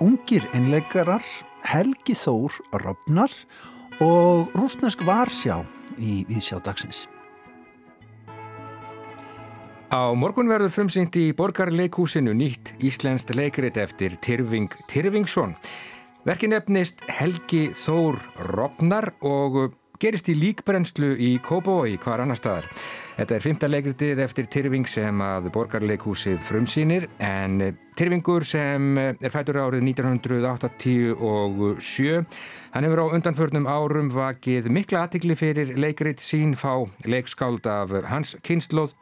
Ungir einleikarar, Helgi Þór Robnar og rúsnesk Varsjá í Vísjá dagsins. Á morgun verður frumsýnt í borgarleikúsinu nýtt Íslenskt leikrit eftir Tyrfing Tyrfingsson. Verkin efnist Helgi Þór Robnar og gerist í líkbrennslu í Kópavói hvar annar staðar. Þetta er fymta leikritið eftir Tyrfing sem að borgarleikúsið frumsýnir en Tyrfingur sem er fætur árið 1987 hann hefur á undanförnum árum vakið mikla aðtikli fyrir leikrit sín fá leikskáld af hans kynnslóð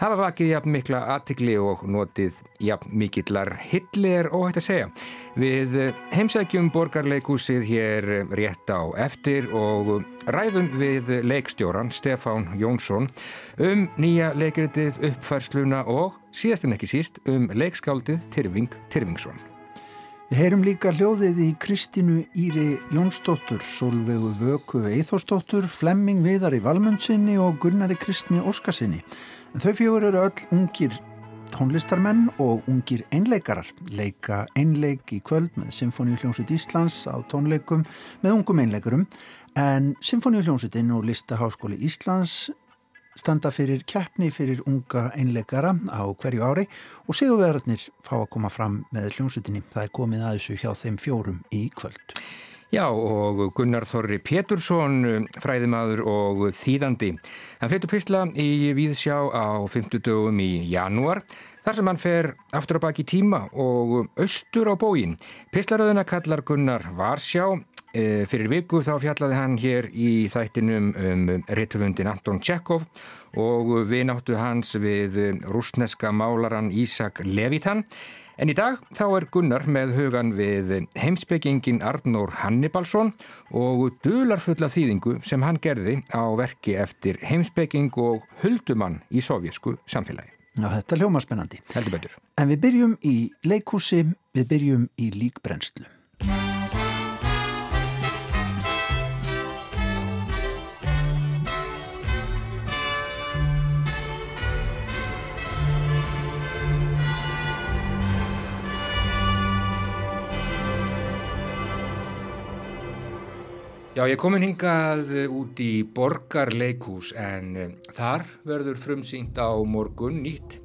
hafa vakið jafn mikla aðtikli og notið jafn mikillar hilli er óhægt að segja. Við heimsækjum borgarleikúsið hér rétt á eftir og ræðum við leikstjóran Stefán Jónsson um nýja leikritið uppfærsluna og síðast en ekki síst um leikskáldið Tyrfing Tyrfingsson. Við heyrum líka hljóðið í Kristínu Íri Jónsdóttur, Solveigu Vöku Eithórsdóttur, Flemming Viðar í Valmundsinni og Gunnari Kristni Óskarsinni. En þau fjögur eru öll ungir tónlistarmenn og ungir einleikarar. Leika einleik í kvöld með Symfóniuhljómsveit Íslands á tónleikum með ungum einleikarum. En Symfóniuhljómsveitin og Listaháskóli Íslands standa fyrir keppni fyrir unga einleikara á hverju ári og sigurverðarnir fá að koma fram með hljómsveitinni. Það er komið að þessu hjá þeim fjórum í kvöld. Já og Gunnar Þorri Pétursson, fræðimaður og þýðandi. Hann flyttu písla í Víðsjá á 50 dögum í janúar þar sem hann fer aftur á baki tíma og austur á bógin. Píslaröðuna kallar Gunnar Varsjá. E, fyrir viku þá fjallaði hann hér í þættinum um réttufundin Anton Tjekov og við náttu hans við rúsneska málaran Ísak Levitan. En í dag þá er Gunnar með hugan við heimsbyggingin Arnór Hannibalsson og dularfulla þýðingu sem hann gerði á verki eftir heimsbygging og huldumann í sovjesku samfélagi. Já, þetta er hljóma spennandi. Heldur betur. En við byrjum í leikhúsi, við byrjum í líkbrennslu. Já, ég komin hingað út í borgarleikús en um, þar verður frumsýnt á morgun nýtt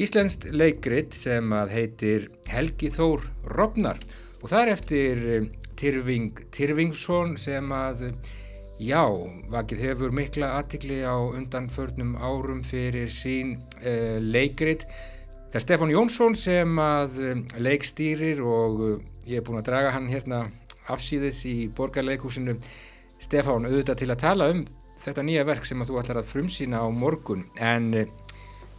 Íslenskt leikrit sem að heitir Helgi Þór Robnar og það er eftir um, Tyrfing Tyrfingsson sem að, já, vakið hefur mikla aðtikli á undanförnum árum fyrir sín uh, leikrit. Það er Stefán Jónsson sem að leikstýrir og ég er búin að draga hann hérna afsýðis í borgarleikúsinu Stefán auðvitað til að tala um þetta nýja verk sem að þú ætlar að frumsýna á morgun en uh,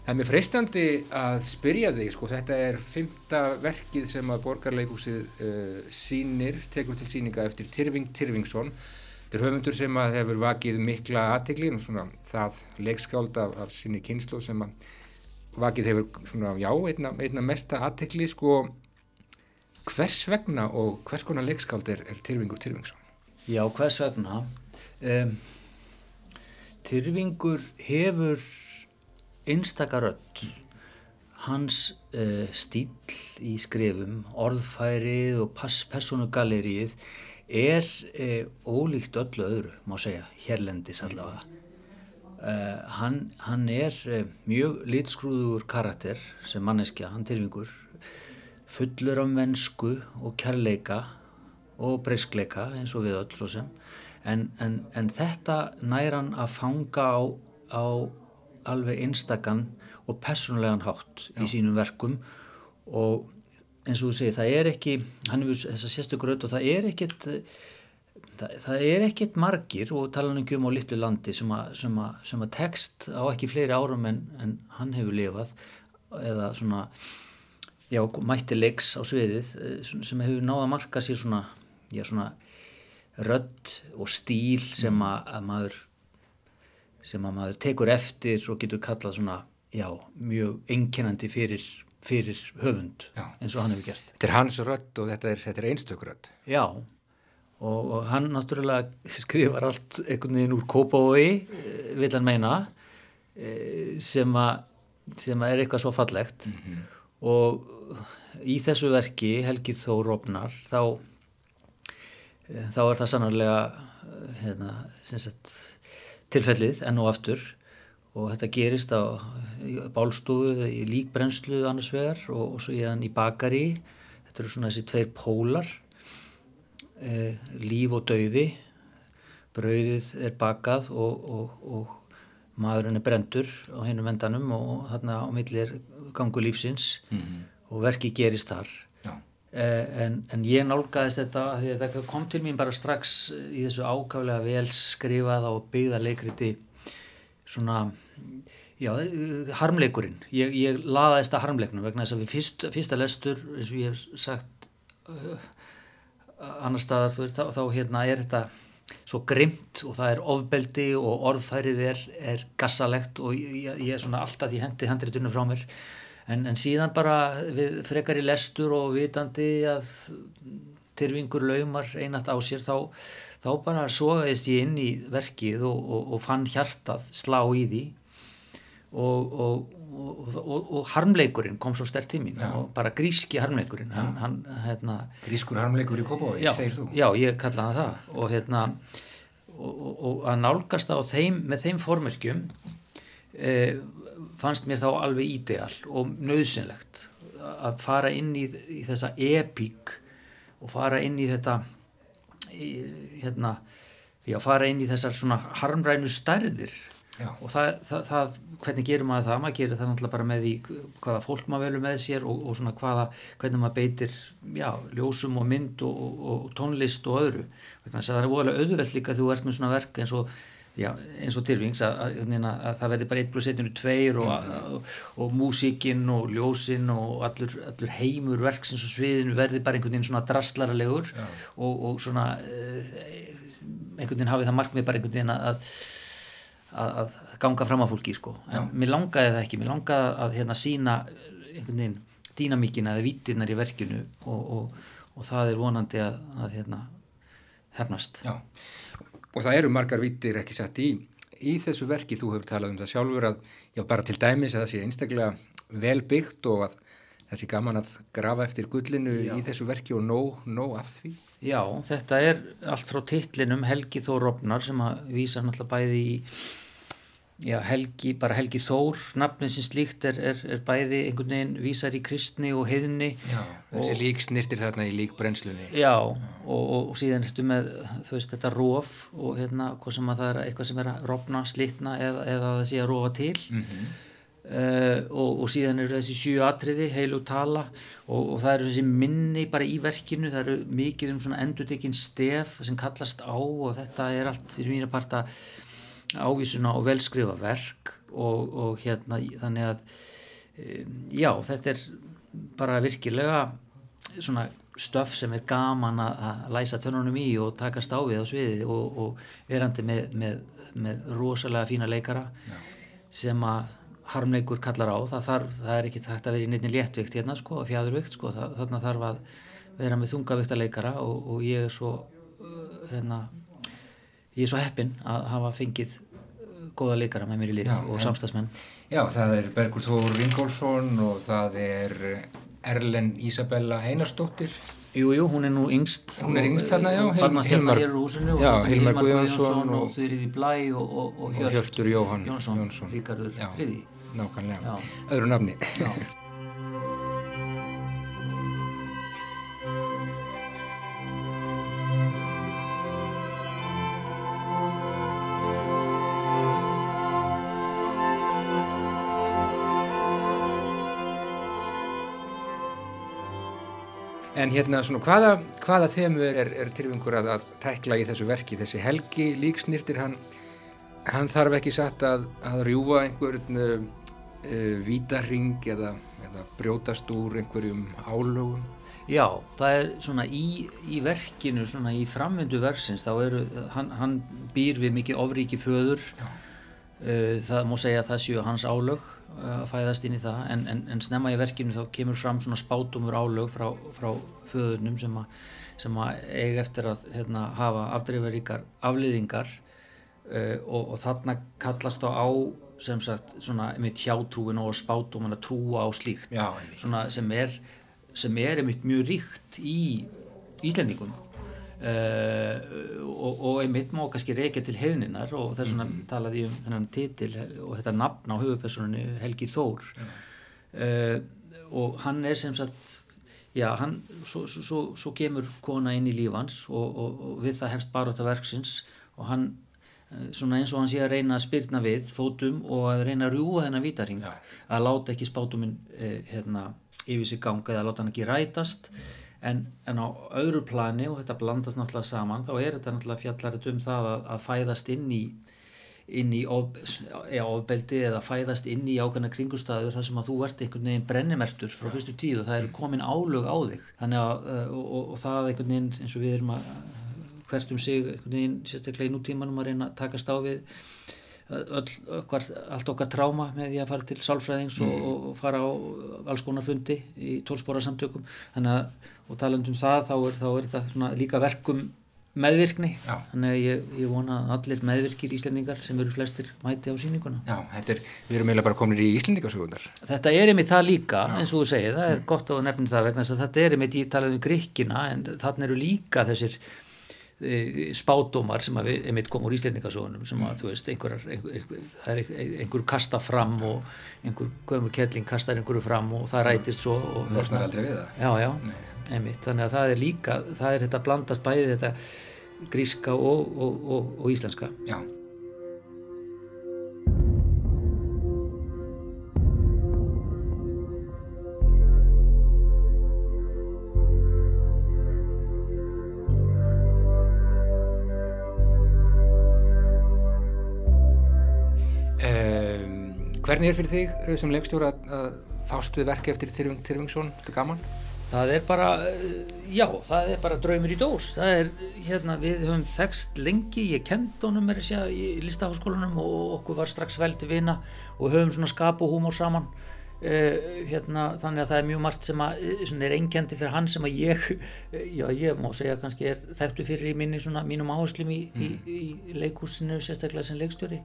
það er mér freistandi að spyrja þig sko þetta er fymta verkið sem að borgarleikúsið uh, sínir, tekur til síninga eftir Tyrfing Tyrfingsson. Þetta er höfundur sem að hefur vakið mikla aðtegli það leikskáld af, af síni kynslu sem að vakið hefur svona já einna, einna mesta aðtegli sko hvers vegna og hvers konar leikskáld er, er Tyrfingur Tyrfingsson? Já, hvers vegna? Um, Tyrfingur hefur einstakaröld hans uh, stíl í skrifum, orðfærið og personugallerið er uh, ólíkt öllu öðru, má segja, hérlendis allavega. Uh, hann, hann er mjög litskrúður karakter sem manneskja, hann Tyrfingur, fullur af mennsku og kærleika og breyskleika eins og við öll svo sem en, en, en þetta næran að fanga á, á alveg einstakann og personlegan hátt Já. í sínum verkum og eins og þú segir það er ekki, hann hefur þess að sérstökur auðvitað og það er ekkit það, það er ekkit margir og talan ekki um á litlu landi sem að, sem að, sem að text á ekki fleiri árum en, en hann hefur lifað eða svona já, mætti leiks á sviðið eh, sem hefur náða að marka sér svona, já, svona rödd og stíl sem mm. að, að maður sem að maður tekur eftir og getur kallað svona, já, mjög einkennandi fyrir, fyrir höfund já. eins og hann hefur gert. Þetta er hans rödd og þetta er, er einstökur rödd. Já, og, og hann náttúrulega skrifar allt einhvern veginn úr kópái, eh, vil hann meina, eh, sem að sem að er eitthvað svo fallegt mm -hmm og í þessu verki Helgi Þórofnar þá, þá er það sannarlega hérna, sagt, tilfellið enn og aftur. Og þetta gerist á bálstofu í líkbrennslu annars vegar og, og svo ég hann í bakari. Þetta eru svona þessi tveir pólar e, líf og dauði. Brauðið er bakað og, og, og maðurinn er brendur á hennum endanum og þarna á millir gangu lífsins mm -hmm. og verki gerist þar. Eh, en, en ég nálgæðist þetta því að þetta kom til mín bara strax í þessu ákvæmlega vel skrifað og byggða leikriti svona já, harmleikurinn. Ég, ég laðaðist að harmleiknum vegna þess að við fyrst, fyrsta lestur eins og ég hef sagt uh, annar staðar veist, þá, þá hérna er þetta svo grimt og það er ofbeldi og orðfærið er, er gassalegt og ég, ég er svona alltaf því hendi hendritunum frá mér en, en síðan bara við frekar í lestur og vitandi að tyrfingur laumar einat á sér þá, þá bara sogaðist ég inn í verkið og, og, og fann hjartað slá í því og, og harmleikurinn kom svo stert til mín já. og bara gríski harmleikurinn hann, hann, hérna, Grískur harmleikur í Kópaví, segir þú? Já, ég kallaði það og hérna og að nálgast á þeim með þeim formerkjum eh, fannst mér þá alveg ídeal og nöðsynlegt að fara inn í, í þessa epík og fara inn í þetta í, hérna því að fara inn í þessar svona harmrænu stærðir Já. og það, það, það, hvernig gerum maður það? Maður gerir það náttúrulega bara með því hvaða fólk maður velur með sér og, og svona hvaða, hvernig maður beitir, já, ljósum og mynd og, og, og tónlist og öðru. Þannig að það er óalega auðveld líka þú ert með svona verk eins og Já, eins og tilvings að, að, að það verði bara 1 plus 1 2 og, mm. og, og músíkinn og ljósinn og allur, allur heimur verksins og sviðinu verði bara einhvern veginn svona drastlararegur og, og svona uh, einhvern veginn hafið það markmið bara einhvern veginn að, að ganga fram á fólki sko. en Já. mér langaði það ekki, mér langaði að hérna sína einhvern veginn dýnamíkina eða vítirnar í verkinu og það er vonandi að hérna hefnast Já og það eru margar vittir ekki satt í í þessu verki, þú hefur talað um það sjálfur að já bara til dæmis að það sé einstaklega vel byggt og að það sé gaman að grafa eftir gullinu já. í þessu verki og nóg, nóg af því Já, þetta er allt frá titlinum Helgi Þór Robnar sem að vísa náttúrulega bæði í Já, Helgi, bara Helgi Þór, nafnin sem slíkt er, er, er bæði einhvern veginn vísar í kristni og heiðni. Já, þessi lík snirtir þarna í lík brennslunni. Já, og, og, og síðan ertu með, þú veist, þetta róf og hérna, hvað sem að það er eitthvað sem er að rofna, slitna eða, eða það sé að rófa til. Mm -hmm. uh, og, og síðan eru þessi sjú atriði, heilu tala og það eru þessi minni bara í verkinu, það eru mikið um svona endutekinn stef sem kallast á og þetta er allt fyrir mína parta ávísuna og velskrifa verk og, og hérna þannig að já þetta er bara virkilega svona stöf sem er gaman að læsa tönunum í og taka stáfið á sviði og, og verandi með, með, með rosalega fína leikara já. sem að harmleikur kallar á, það, þarf, það er ekki takt að vera í neittni léttvikt hérna sko, fjæðurvikt sko, það, þarna þarf að vera með þungavikta leikara og, og ég er svo uh, hérna ég er svo heppin að hafa fengið góða leikara með mér í lið já, og samstagsmenn Já, það er Bergur Þór Vingólfsson og það er Erlen Ísabella Einarstóttir Jú, jú, hún er nú yngst Hún er yngst þarna, já já, Hilmar Guðjónsson og Þurriði Blæ og, og, og Hjörtur Jóhann Jónsson Ríkardur Þriði Nákvæmlega, öðru nafni En hérna svona hvaða, hvaða þemu er, er tilvingur að, að tækla í þessu verki? Þessi Helgi líksnýrtir, hann, hann þarf ekki satt að, að rjúa einhvern uh, uh, vítarring eða, eða brjótast úr einhverjum álögum? Já, það er svona í, í verkinu, svona í framvindu versins, þá eru, hann, hann býr við mikið ofríki föður, uh, það má segja að það séu hans álög að fæðast inn í það en, en, en snemma í verkinu þá kemur fram svona spátumur álög frá, frá föðurnum sem að, sem að eiga eftir að hérna, hafa afdreifaríkar afliðingar uh, og, og þarna kallast þá á sem sagt svona mitt hjátrúin og spátum að trúa á slíkt. Já, sem er sem er einmitt mjög ríkt í Íslendingum uh, og, og einmitt má kannski reykja til heiðninar og þess vegna mm. talaði ég um þennan titil og þetta nafn á höfupersonunni Helgi Þór uh, og hann er sem sagt já, hann, svo, svo, svo kemur kona inn í lífans og, og, og við það hefst bara þetta verksins og hann svona eins og hann sé að reyna að spyrna við fótum og að reyna að rjúa þennan vítaring Já. að láta ekki spátuminn eh, hérna, yfir sig ganga eða láta hann ekki rætast en, en á öðru plani og þetta blandast náttúrulega saman þá er þetta náttúrulega fjallarið um það að, að fæðast inn í inn í ofbeldi eða fæðast inn í ákveðna kringustæður þar sem að þú ert einhvern veginn brennimertur frá fyrstu tíð og það er komin álög á þig. Þannig að eh, og, og, og það einhvern veginn eins og við erum að hvert um sig einhvern veginn sérstaklega í nútímanum að reyna að takast á við öll, allt okkar tráma með því að fara til sálfræðings og, Mm. og fara á alls konar fundi í tólspóra samtökum að, og taland um það þá er, þá er þetta líka verkum meðvirkni Já. þannig að ég, ég vona að allir meðvirkir íslendingar sem eru flestir mæti á sýninguna Já, þetta er, við erum eiginlega bara komin í Íslendingasögundar. Þetta er einmitt það líka, eins og þú segir, það er gott að nefna það vegna þess að þetta er einmitt í talaðum gríkina en þannig eru líka þessir e, spádómar sem að við einmitt kom úr Íslendingasögunum sem að þú veist, einhver, einhver, einhver, er einhver, kasta fram og einhver gömur kettling kastar einhverju fram og það rætist svo og Losnar aldrei við það. já, já, einmitt, þannig að það er líka það er þetta blandast bæði þetta gríska og, og, og, og íslenska. Já. Hvernig er fyrir þig eh, sem leikstjóra að, að fást við verki eftir Tyrfing Tyrfingsson? Þetta er gaman? Það er bara, eh, já, það er bara draumur í dós. Það er, hérna, við höfum þekst lengi, ég kend honum er þessi í listaháskólanum og okkur var strax vel til vina og höfum svona skap og húmór saman. Uh, hérna, þannig að það er mjög margt sem að, svona er engjandi fyrir hann sem að ég, já, ég má segja kannski er þekktu fyrir í minni svona mínum áherslum í, í, í leikúsinu sérstaklega sem leikstjóri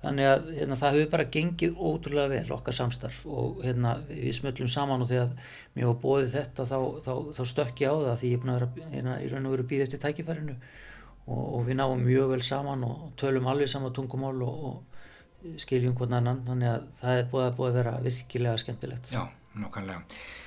þannig að hérna, það hefur bara gengið ótrúlega vel okkar samstarf og hérna, við smöllum saman og þegar mér var bóðið þetta þá, þá, þá stökk ég á það því ég er búin að vera hérna, í raun og veru býð eftir tækifærinu og, og við náum mjög vel saman og tölum alveg sama tungumál og, og skiljum hvern annan. Þannig að það er búið að, búið að vera virkilega skemmtilegt. Já, nákvæmlega.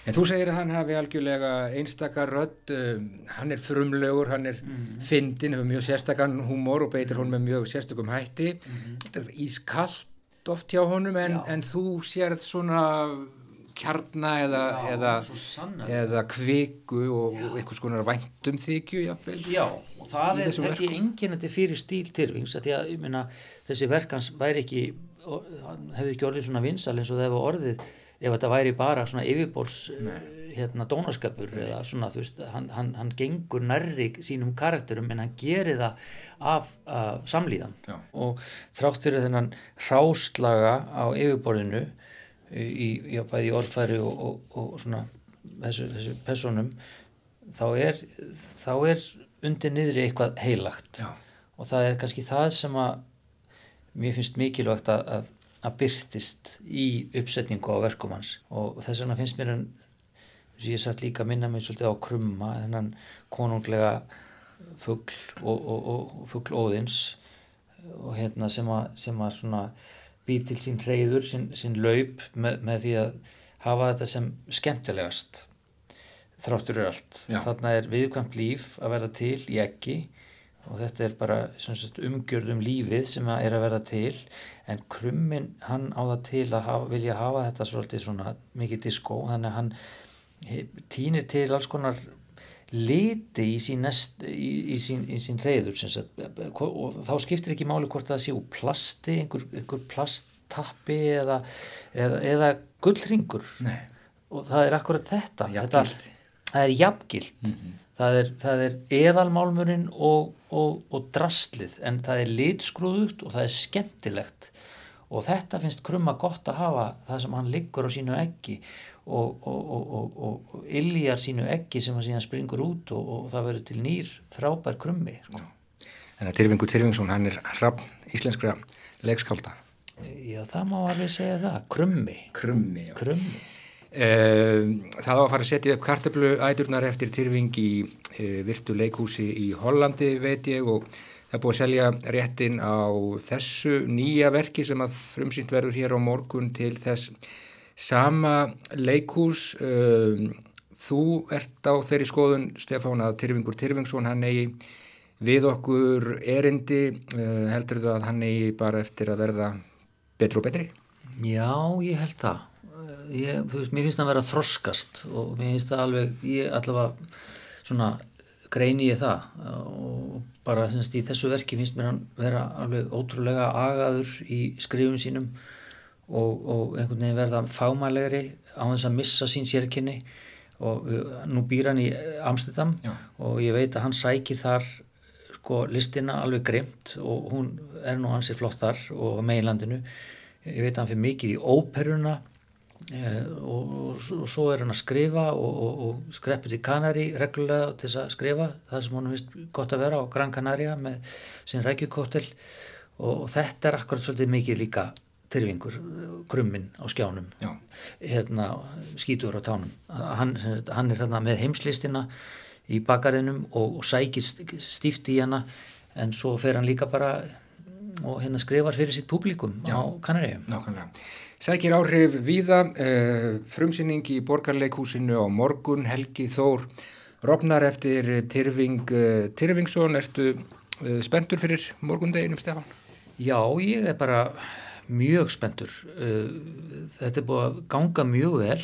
En þú segir að hann hafi algjörlega einstakar rödd, um, hann er frumlegur, hann er mm. fyndin, hefur mjög sérstakann húmor og beitir honum með mjög sérstakum hætti. Þetta er ískallt oft hjá honum en, Já. en þú sérð svona kjarna eða, Já, eða, eða kviku og, einhvers konar væntum þykju, jafnvel. Já, og það er ekki verkum. enginnandi fyrir stíl Tyrfings að því að, meina, þessi verkans væri ekki, hefði ekki orðið svona vinsal eins og það hefði orðið ef þetta væri bara svona yfirbórs hérna dónaskapur eða svona þú veist, hann, hann, hann gengur nærri sínum karakterum en hann gerir það af, af samlíðan Já. og þrátt fyrir þennan hráslaga á yfirborðinu í, í, í orðfæri og, og, og svona þessu, þessu personum þá er, þá er undir niðri eitthvað heilagt Já. og það er kannski það sem að mér finnst mikilvægt að, að, að byrtist í uppsetningu á verkum hans og þess vegna finnst mér hann ég satt líka að minna mig svolítið á krumma þennan konunglega fugl og, og, og, og fugl óðins og hérna sem að, sem að svona býr til sín reyður, sín, sín laup með, með því að hafa þetta sem skemmtilegast þráttur er allt. Já. Þarna er viðkvæmt líf að verða til í ekki og þetta er bara sagt, umgjörð um lífið sem að er að verða til. En krummin hann á það til að hafa, vilja hafa þetta svolítið svona mikið diskó. Þannig að hann tínir til alls konar liti í sín, nest, í, í sín, í sín reyður sagt, og þá skiptir ekki máli hvort það sé úr plasti, einhver, einhver plasttappi eða, eða, eða gullringur Nei, og það er akkurat þetta. Þetta, það er jafngilt það, er, það er eðalmálmurinn og, og, og draslið en það er litskrúðugt og það er skemmtilegt og þetta finnst krumma gott að hafa það sem hann liggur á sínu eggi og, og, og, og, og, og iljar sínu eggi sem hann síðan springur út og, og það verður til nýr frábær krummi sko. Þannig að Tyrfingur Tyrfingsson, hann er hrappn íslenskra leikskálda. Já, það má alveg segja það. Krummi. Krummi. Krummi. Uh, það var að fara að setja upp kartablu ædurnar eftir Tyrfing í uh, virtu leikhúsi í Hollandi veit ég og það er búið að selja réttin á þessu nýja verki sem að frumsýnt verður hér á morgun til þess sama leikhús. Uh, þú ert á þeirri skoðun Stefán að Tyrfingur Tyrfingsson hann eigi við okkur erindi. Heldur þú að hann eigi bara eftir að verða betri og betri? Já, ég held það ég, veist, mér finnst það að vera þroskast og mér finnst það alveg, ég allavega svona greini ég það og bara semst í þessu verki finnst mér hann vera alveg ótrúlega agaður í skrifum sínum og, og einhvern veginn verða fámælegri á þess að missa sín sérkynni og nú býr hann í Amsterdam Já. og ég veit að hann sækir þar sko listina alveg grimt og hún er nú hansi flott þar og meginlandinu ég veit að hann fyrir mikið í óperuna Eh, og, og, og svo er hann að skrifa og, og skreppur til Kanari reglulega til þess að skrifa það sem hann vist gott að vera á Gran Canaria með sin rækjukóttel og þetta er akkurat svolítið mikið líka tyrfingur, krummin á skjánum hérna, skítur á tánum. Hann, hann er þarna með heimslistina í bakarinnum og sækir stíft í hana en svo fer hann líka bara og hérna skrifar fyrir sitt publikum Já. á Kanari Nákvæmlega Sækir áhrif víða, uh, frumsýning í borgarleikhúsinu á morgun, Helgi Þór, Robnar eftir Tyrfing, uh, Tyrfingsson, ertu uh, spendur fyrir morgundeginum, Stefán? Já, ég er bara mjög spendur. Þetta er búið að ganga mjög vel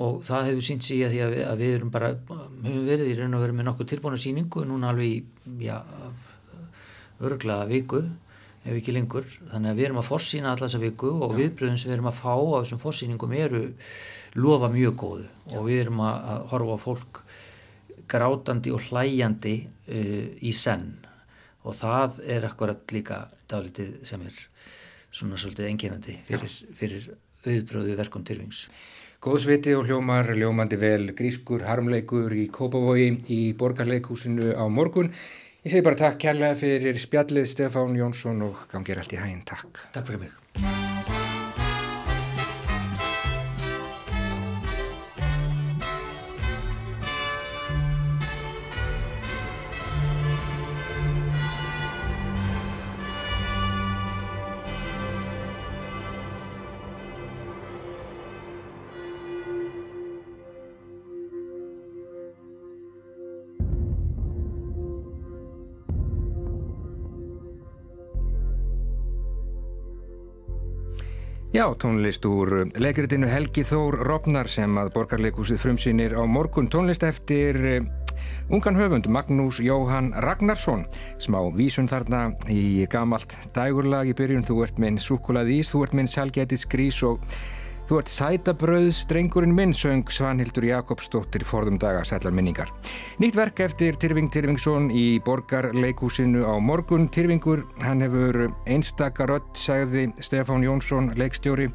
og það hefur sínt sig að að að við erum bara, höfum verið í raun og verið með nokkuð tilbúna síningu, núna alveg í, já, örglaða viku ef ekki lengur, þannig að við erum að fórsýna alltaf þessa viku og viðbröðum sem við erum að fá á þessum fórsýningum eru lofa mjög góðu Já. og við erum að, horfa fólk grátandi og hlæjandi uh, í senn og það er akkurat líka dálitið sem er svona svolítið enginandi fyrir, fyrir auðbröðu verkum tilvings. Góðsviti og hljómar, hljómandi vel, grískur, harmleikur í Kópavogi í borgarleikúsinu á morgun. Ég segi bara takk kærlega fyrir spjallið Stefán Jónsson og gangir allt í hæginn. Takk. Takk fyrir mig. Já, tónlist úr leikritinu Helgi Þór Robnar sem að borgarleikúsið frumsýnir á morgun. Tónlist eftir eh, ungan höfund Magnús Jóhann Ragnarsson. Smá vísun þarna í gamalt dægurlag í byrjun. Þú ert minn súkulað ís, þú ert minn salgætis grís og Þú ert sætabröðs, drengurinn minn, söng Svanhildur Jakobsdóttir forðum daga sætlar minningar. Nýtt verk eftir Tyrfing Tyrfingsson í borgarleikúsinu á morgun. Tyrfingur, hann hefur einstakarött, sagði Stefán Jónsson, leikstjóri.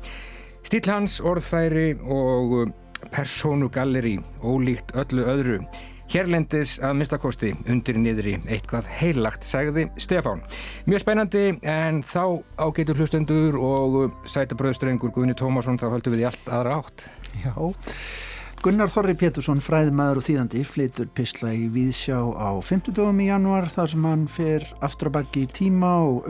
Stíl hans, orðfæri og persónugalleri, ólíkt öllu öðru. Hérlendis að minnstakosti undir niðri eitthvað heilagt, sagði Stefán. Mjög spennandi en þá ágeitur hlustendur og sætabröðstrengur Gunni Tómasson þá höldum við í allt aðra átt. Já, Gunnar Þorri Pétursson, fræðmaður og þýðandi, flytur Pistla í Víðsjá á 50 dögum í januar þar sem hann fer aftur á bakki í tíma og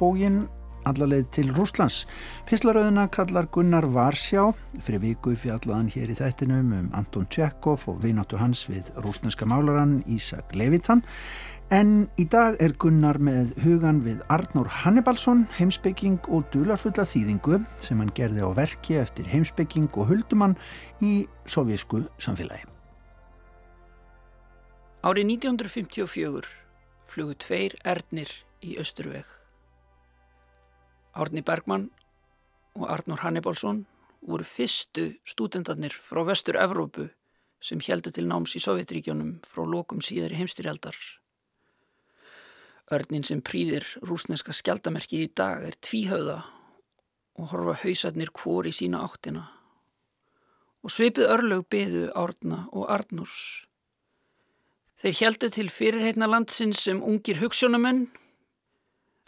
bógin allarleið til Rúslands. Pislaröðuna kallar Gunnar Varsjá fyrir viku fjallaðan hér í þættinum um Anton Tjekov og vináttu hans við rúsneska málaran Ísak Levitan en í dag er Gunnar með hugan við Arnór Hannibalsson heimsbygging og dularfulla þýðingu sem hann gerði á verki eftir heimsbygging og huldumann í sovjísku samfélagi. Árið 1954 flugu tveir ernir í Östurveg. Árni Bergmann og Arnur Hannibalsson voru fyrstu stúdendarnir frá vestur Evrópu sem heldu til náms í Sovjetríkjónum frá lokum síðari heimstyrjaldar. Örnin sem prýðir rúsneska skjaldamerki í dag er tvíhauða og horfa hausarnir kvor í sína áttina. Og svipið örlög beðu Árna og Arnurs. Þeir heldu til fyrirheitna landsins sem ungir hugssjónamenn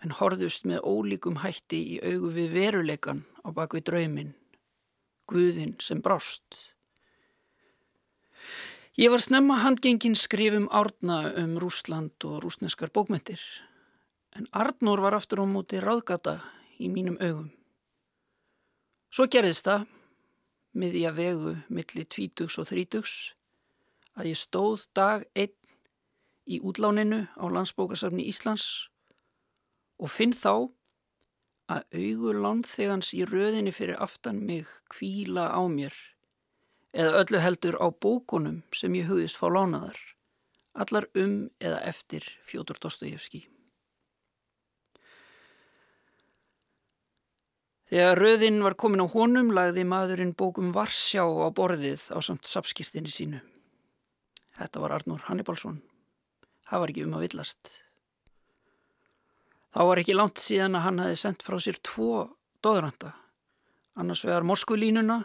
en horðust með ólíkum hætti í augu við veruleikan á bakvið drauminn, Guðinn sem brást. Ég var snemma handgengin skrifum árna um Rúsland og rúsneskar bókmyndir en Arnór var aftur á móti ráðgata í mínum augum. Svo gerðist það, miðja vegu milli tvítugs og þrítugs, að ég stóð dag einn í útláninu á landsbókasafni Íslands og finn þá að augur lánþegans í röðinni fyrir aftan mig kvíla á mér eða öllu heldur á bókunum sem ég hugðist fá lánaðar, allar um eða eftir Fjóður Dostojevski. Þegar röðin var komin á honum lagði maðurinn bókum Varsjá á borðið á samt sapskýrtinni sínu. Þetta var Arnur Hannibalsson. Það var ekki um að villast. Þá var ekki langt síðan að hann hefði sendt frá sér tvo dóðranda. Annars vegar Moskvulínuna,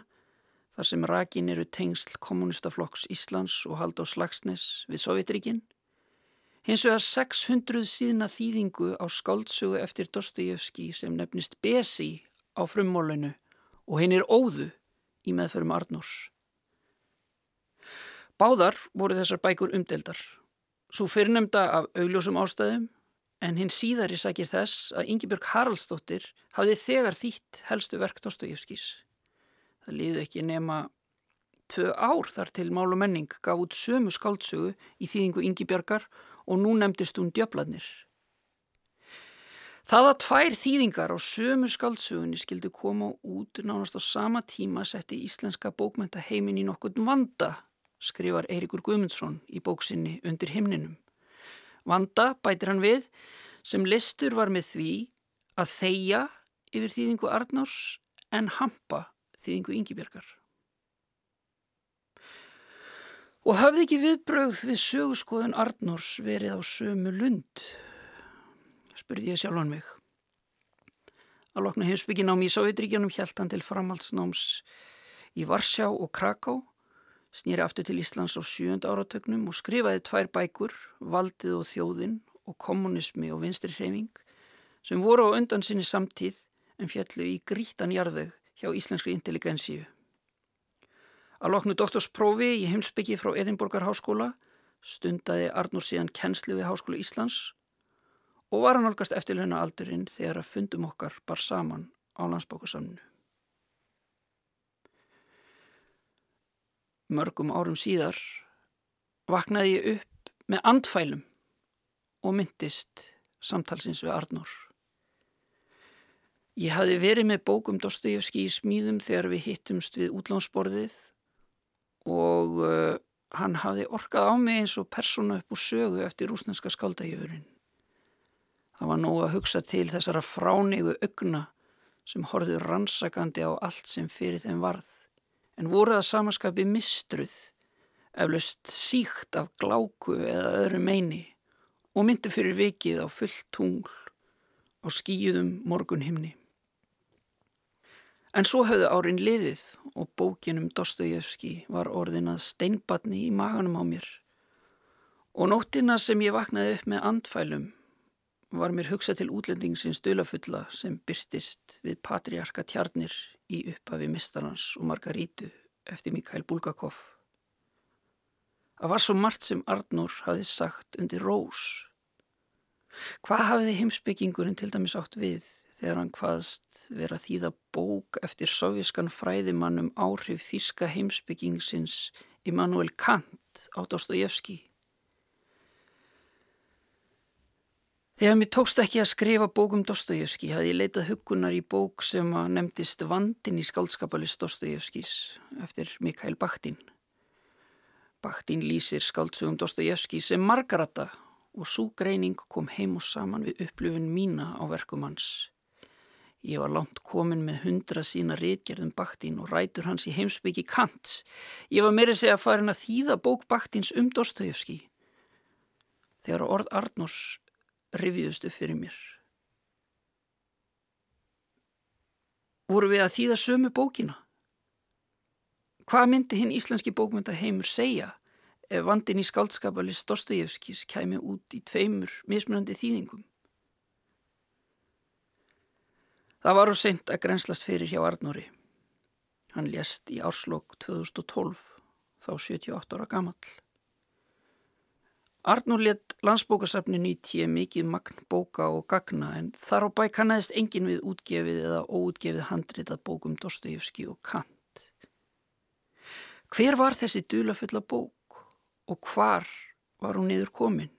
þar sem rakin eru tengsl kommunistaflokks Íslands og hald á slagsnes við Sovjetríkin. Hins vegar 600 síðna þýðingu á skáldsögu eftir Dostojevski sem nefnist Besi á frummólinu og hinn er óðu í meðförum Arnórs. Báðar voru þessar bækur umdeldar Svo fyrirnemda af augljósum ástæðum en hinn síðari sakir þess að Yngibjörg Haraldsdóttir hafði þegar þýtt helstu verk Dostojevskis. Það liði ekki nema tvö ár þar til Mál og menning gaf út sömu skáldsögu í þýðingu Yngibjörgar og nú nefndist hún djöfladnir. Það að tvær þýðingar á sömu skáldsögunni skildi koma út nánast á sama tíma setti íslenska bókmenta heimin í nokkurn vanda skrifar Eirikur Guðmundsson í bóksinni Undir himninum. Vanda bætir hann við sem listur var með því að þeia yfir þýðingu Arnárs en hampa þýðingu Yngibjörgar. Og hafði ekki viðbrögð við sögurskoðun Arnárs verið á sömu lund? Spurði ég sjálfan mig. Að lokna heimsbyggin á Mísávitríkjanum hjælt hann til framhaldsnáms í Varsjá og Kraká snýri aftur til Íslands á sjönda áratögnum og skrifaði tvær bækur, Valdið og þjóðinn og kommunismi og vinstri hreyfing, sem voru á undan sinni samtíð en fjallu í grítan jarðveg hjá Íslenskri intelligensíu. Að loknu doktorsprófi í heimsbyggi frá Edinborgar háskóla stundaði Arnur síðan kennslu við Háskóla Íslands og var hann algast eftirleina aldurinn þegar að fundum okkar bar saman á landsbókasamnu. Mörgum árum síðar vaknaði ég upp með andfælum og myndist samtalsins við Arnór. Ég hafi verið með bókum Dostojevski í smíðum þegar við hittumst við útlánsborðið og uh, hann hafi orkað á mig eins og persóna upp úr sögu eftir rúsnenska skaldægjufurinn. Það var nóg að hugsa til þessara fránegu augna sem horfið rannsakandi á allt sem fyrir þeim varð en voru að samaskapi mistruð, eflaust síkt af gláku eða öðru meini og myndi fyrir vikið á fullt tungl á skýjuðum morgunhimni. En svo höfðu árin liðið og bókinum Dostojevski var orðin að steinbatni í maganum á mér og nóttina sem ég vaknaði upp með andfælum var mér hugsað til útlendingsins dölafulla sem byrtist við patriarka tjarnir í upphafi Mistarans og Margarítu eftir Mikael Bulgakov. Það var svo margt sem Arnur hafði sagt undir rós. Hvað hafiði heimsbyggingurinn til dæmis átt við þegar hann hvaðst vera þýða bók eftir sovjískan fræðimannum áhrif þíska heimsbyggingsins Immanuel Kant á Dostojevski? Þegar mér tókst ekki að skrifa bókum Dostojevski hafði ég leitað hugunar í bók sem að nefndist Vandin í skáldskapalist Dostojevskis eftir Mikael Bakhtin. Bakhtin lýsir skáldsugum Dostojevski sem margarata og svo greining kom heim og saman við upplifun mína á verkum hans. Ég var langt komin með hundra sína reitgerðum Bakhtin og rætur hans í heimsbyggi Kants. Ég var meira segja að farin að þýða bók Bakhtins um Dostojevski. Þegar orð Arnors rivjuðustu fyrir mér. Voru við að þýða sömu bókina? Hvað myndi hinn íslenski bókmynda heimur segja ef vandin í skáldskapalist Dostojevskis kæmi út í tveimur mismunandi þýðingum. Það var á seint að grenslast fyrir hjá Arnóri. Hann lést í árslokk 2012, þá 78 ára gamall. Arnór let landsbókasafninu í tíu mikið magn bóka og gagna en þar á bæ kannæðist engin við útgefið eða óútgefið handritað bókum Dostojevski og Kant. Hver var þessi dulafulla bók? og hvar var hún niður komin?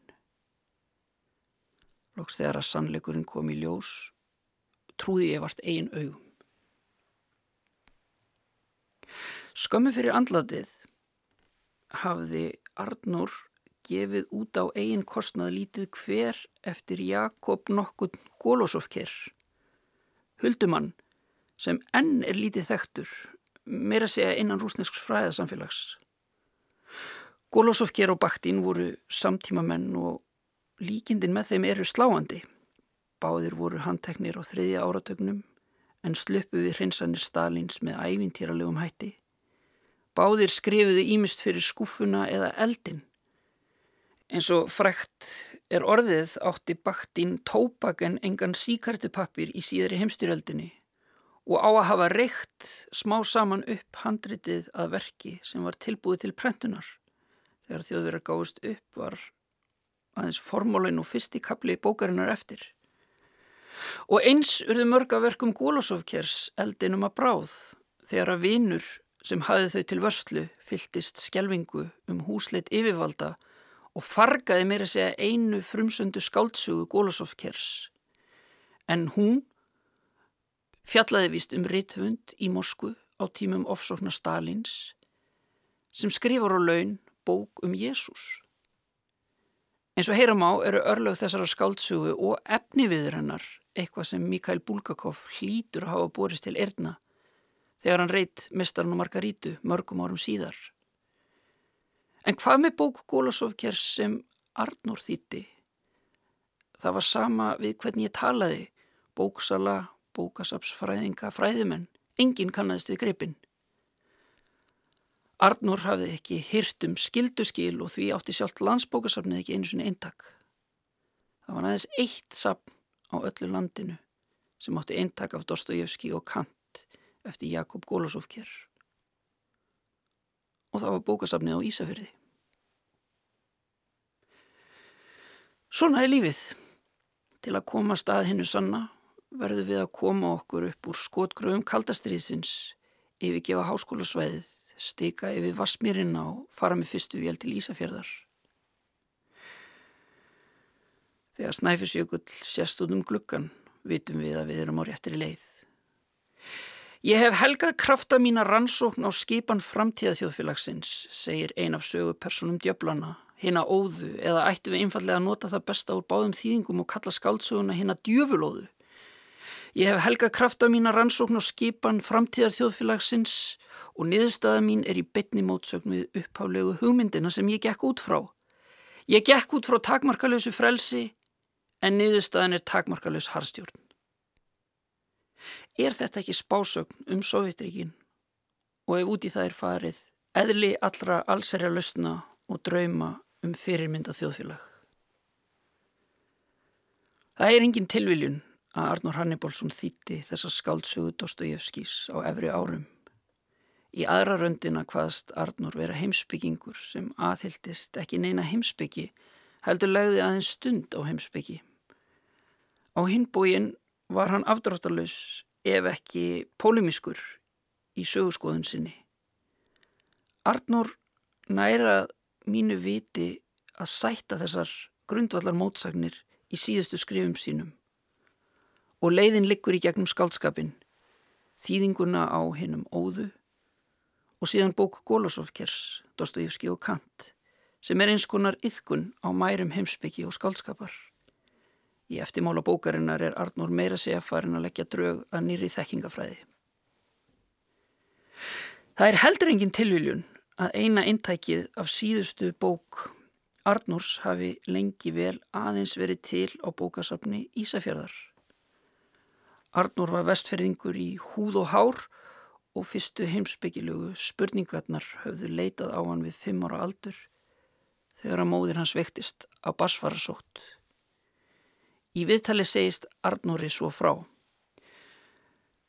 Lóks þegar að sannleikurinn kom í ljós, trúði ég vart eigin augum. Skömmu fyrir andlatið hafði Arnur gefið út á eigin kostnað lítið hver eftir Jakob nokkun Golosovker, huldumann sem enn er lítið þektur, meira segja innan rúsnesks fræðasamfélags. Golosovker og Bakhtin voru samtímamenn og líkindin með þeim eru sláandi. Báðir voru handteknir á þriðja áratögnum en sluppu við hreinsanir Stalins með ævintýralegum hætti. Báðir skrifuðu ímist fyrir skúfuna eða eldin. En svo frekt er orðið átti Bakhtin tópak en engan síkartupappir í síðari heimstyröldinni og á að hafa reykt smá saman upp handritið að verki sem var tilbúið til prentunar. Þegar þjóðverðar gáðist upp var aðeins formólin og fyrsti kapli bókarinnar eftir. Og eins urðu mörgaverkum Gólosovkers eldinum að bráð þegar að vinur sem hafði þau til vörslu fylltist skjelvingu um húsleit yfirvalda og fargaði meira segja einu frumsöndu skáltsugu Gólosovkers. En hún fjallaði vist um rithund í Moskvu á tímum ofsóknar Stalins sem skrifar á laun bók um Jésús. Eins og heyram á eru örlög þessara skáltsugu og efniviður hennar eitthvað sem Mikael Bulgakov hlýtur að hafa borist til erna þegar hann reyt mestarinn og Margarítu mörgum árum síðar. En hvað með bók Gólasovkjers sem Arnór þýtti? Það var sama við hvernig ég talaði, bóksala, bókasapsfræðinga, fræðimenn, enginn kannast við greipin. Arnur hafði ekki hyrt um skilduskil og því átti sjálft landsbókasafnið ekki einu svona eintak. Það var aðeins eitt sapn á öllu landinu sem átti eintak af Dostojevski og Kant eftir Jakob Golosovkjær. Og það var bókasafnið á Ísafyrði. Svona er lífið. Til að koma stað hennu sanna verður við að koma okkur upp úr skotgröfum kaldastriðsins yfirgefa háskólasvæðið stika yfir Vassmýrinna og fara með fyrstu vél til Ísafjörðar. Þegar Snæfisjökull sést út um gluggan vitum við að við erum á réttri leið. Ég hef helgað krafta mína rannsókn á skipan framtíðaþjóðfélagsins, segir ein af sögupersonum djöblana, hinn að óðu eða ættu við einfallega að nota það besta úr báðum þýðingum og kalla skáldsöguna hinn að djöfulóðu. Ég hef helgað krafta mína rannsókn á skipan framtíðarþjóðfélagsins og niðurstaða mín er í betni mótsögn við uppháflegu hugmyndina sem ég gekk út frá. Ég gekk út frá takmarkalösu frelsi en niðurstaðan er takmarkalös harstjórn. Er þetta ekki spásögn um Sovjetríkin og ef úti það er farið eðli allra allsærja lausna og drauma um fyrirmynda þjóðfélag? Það er engin tilviljun að Arnur Hannibalsson þýtti þessa skáldsögu Dostojevskís á efri árum. Í aðra röndina hvaðst Arnur vera heimsbyggingur sem aðhildist ekki neina heimsbyggi, heldur legði aðeins stund á heimsbyggi. Á hinbúin var hann afdráttalus ef ekki pólimiskur í sögurskoðun sinni. Arnur næra mínu viti að sætta þessar grundvallar mótsagnir í síðustu skrifum sínum og leiðin liggur í gegnum skaldskapin, þýðinguna á hinnum óðu og síðan bók Golosovkers, Dostojevski og Kant sem er eins konar yðkun á mærum heimsbyggi og skaldskapar. Í eftirmála bókarinnar er Arnór meira segja farin að leggja drög að nýri þekkingafræði. Það er heldur engin tilviljun að eina intækið af síðustu bók Arnórs hafi lengi vel aðeins verið til á bókasafni Ísafjörðar. Arnór var vestferðingur í húð og hár og fyrstu heimsbyggilögu spurningarnar höfðu leitað á hann við fimm ára aldur þegar að móðir hans vektist á basfarasótt. Í viðtali segist Arnóri svo frá.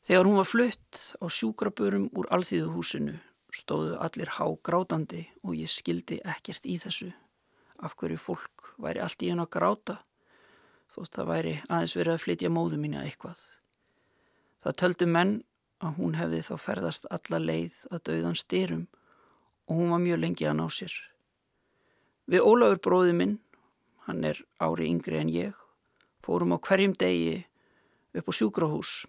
Þegar hún var flutt á sjúkrabörum úr alþýðuhúsinu stóðu allir há grátandi og ég skildi ekkert í þessu af hverju fólk væri allt í henn að gráta þótt það væri aðeins verið að flytja móðu mína eitthvað. Það töldu menn að hún hefði þá ferðast alla leið að dauðan styrum og hún var mjög lengi að ná sér. Við Ólafur bróði minn, hann er ári yngri en ég, fórum á hverjum degi upp á sjúkrahús.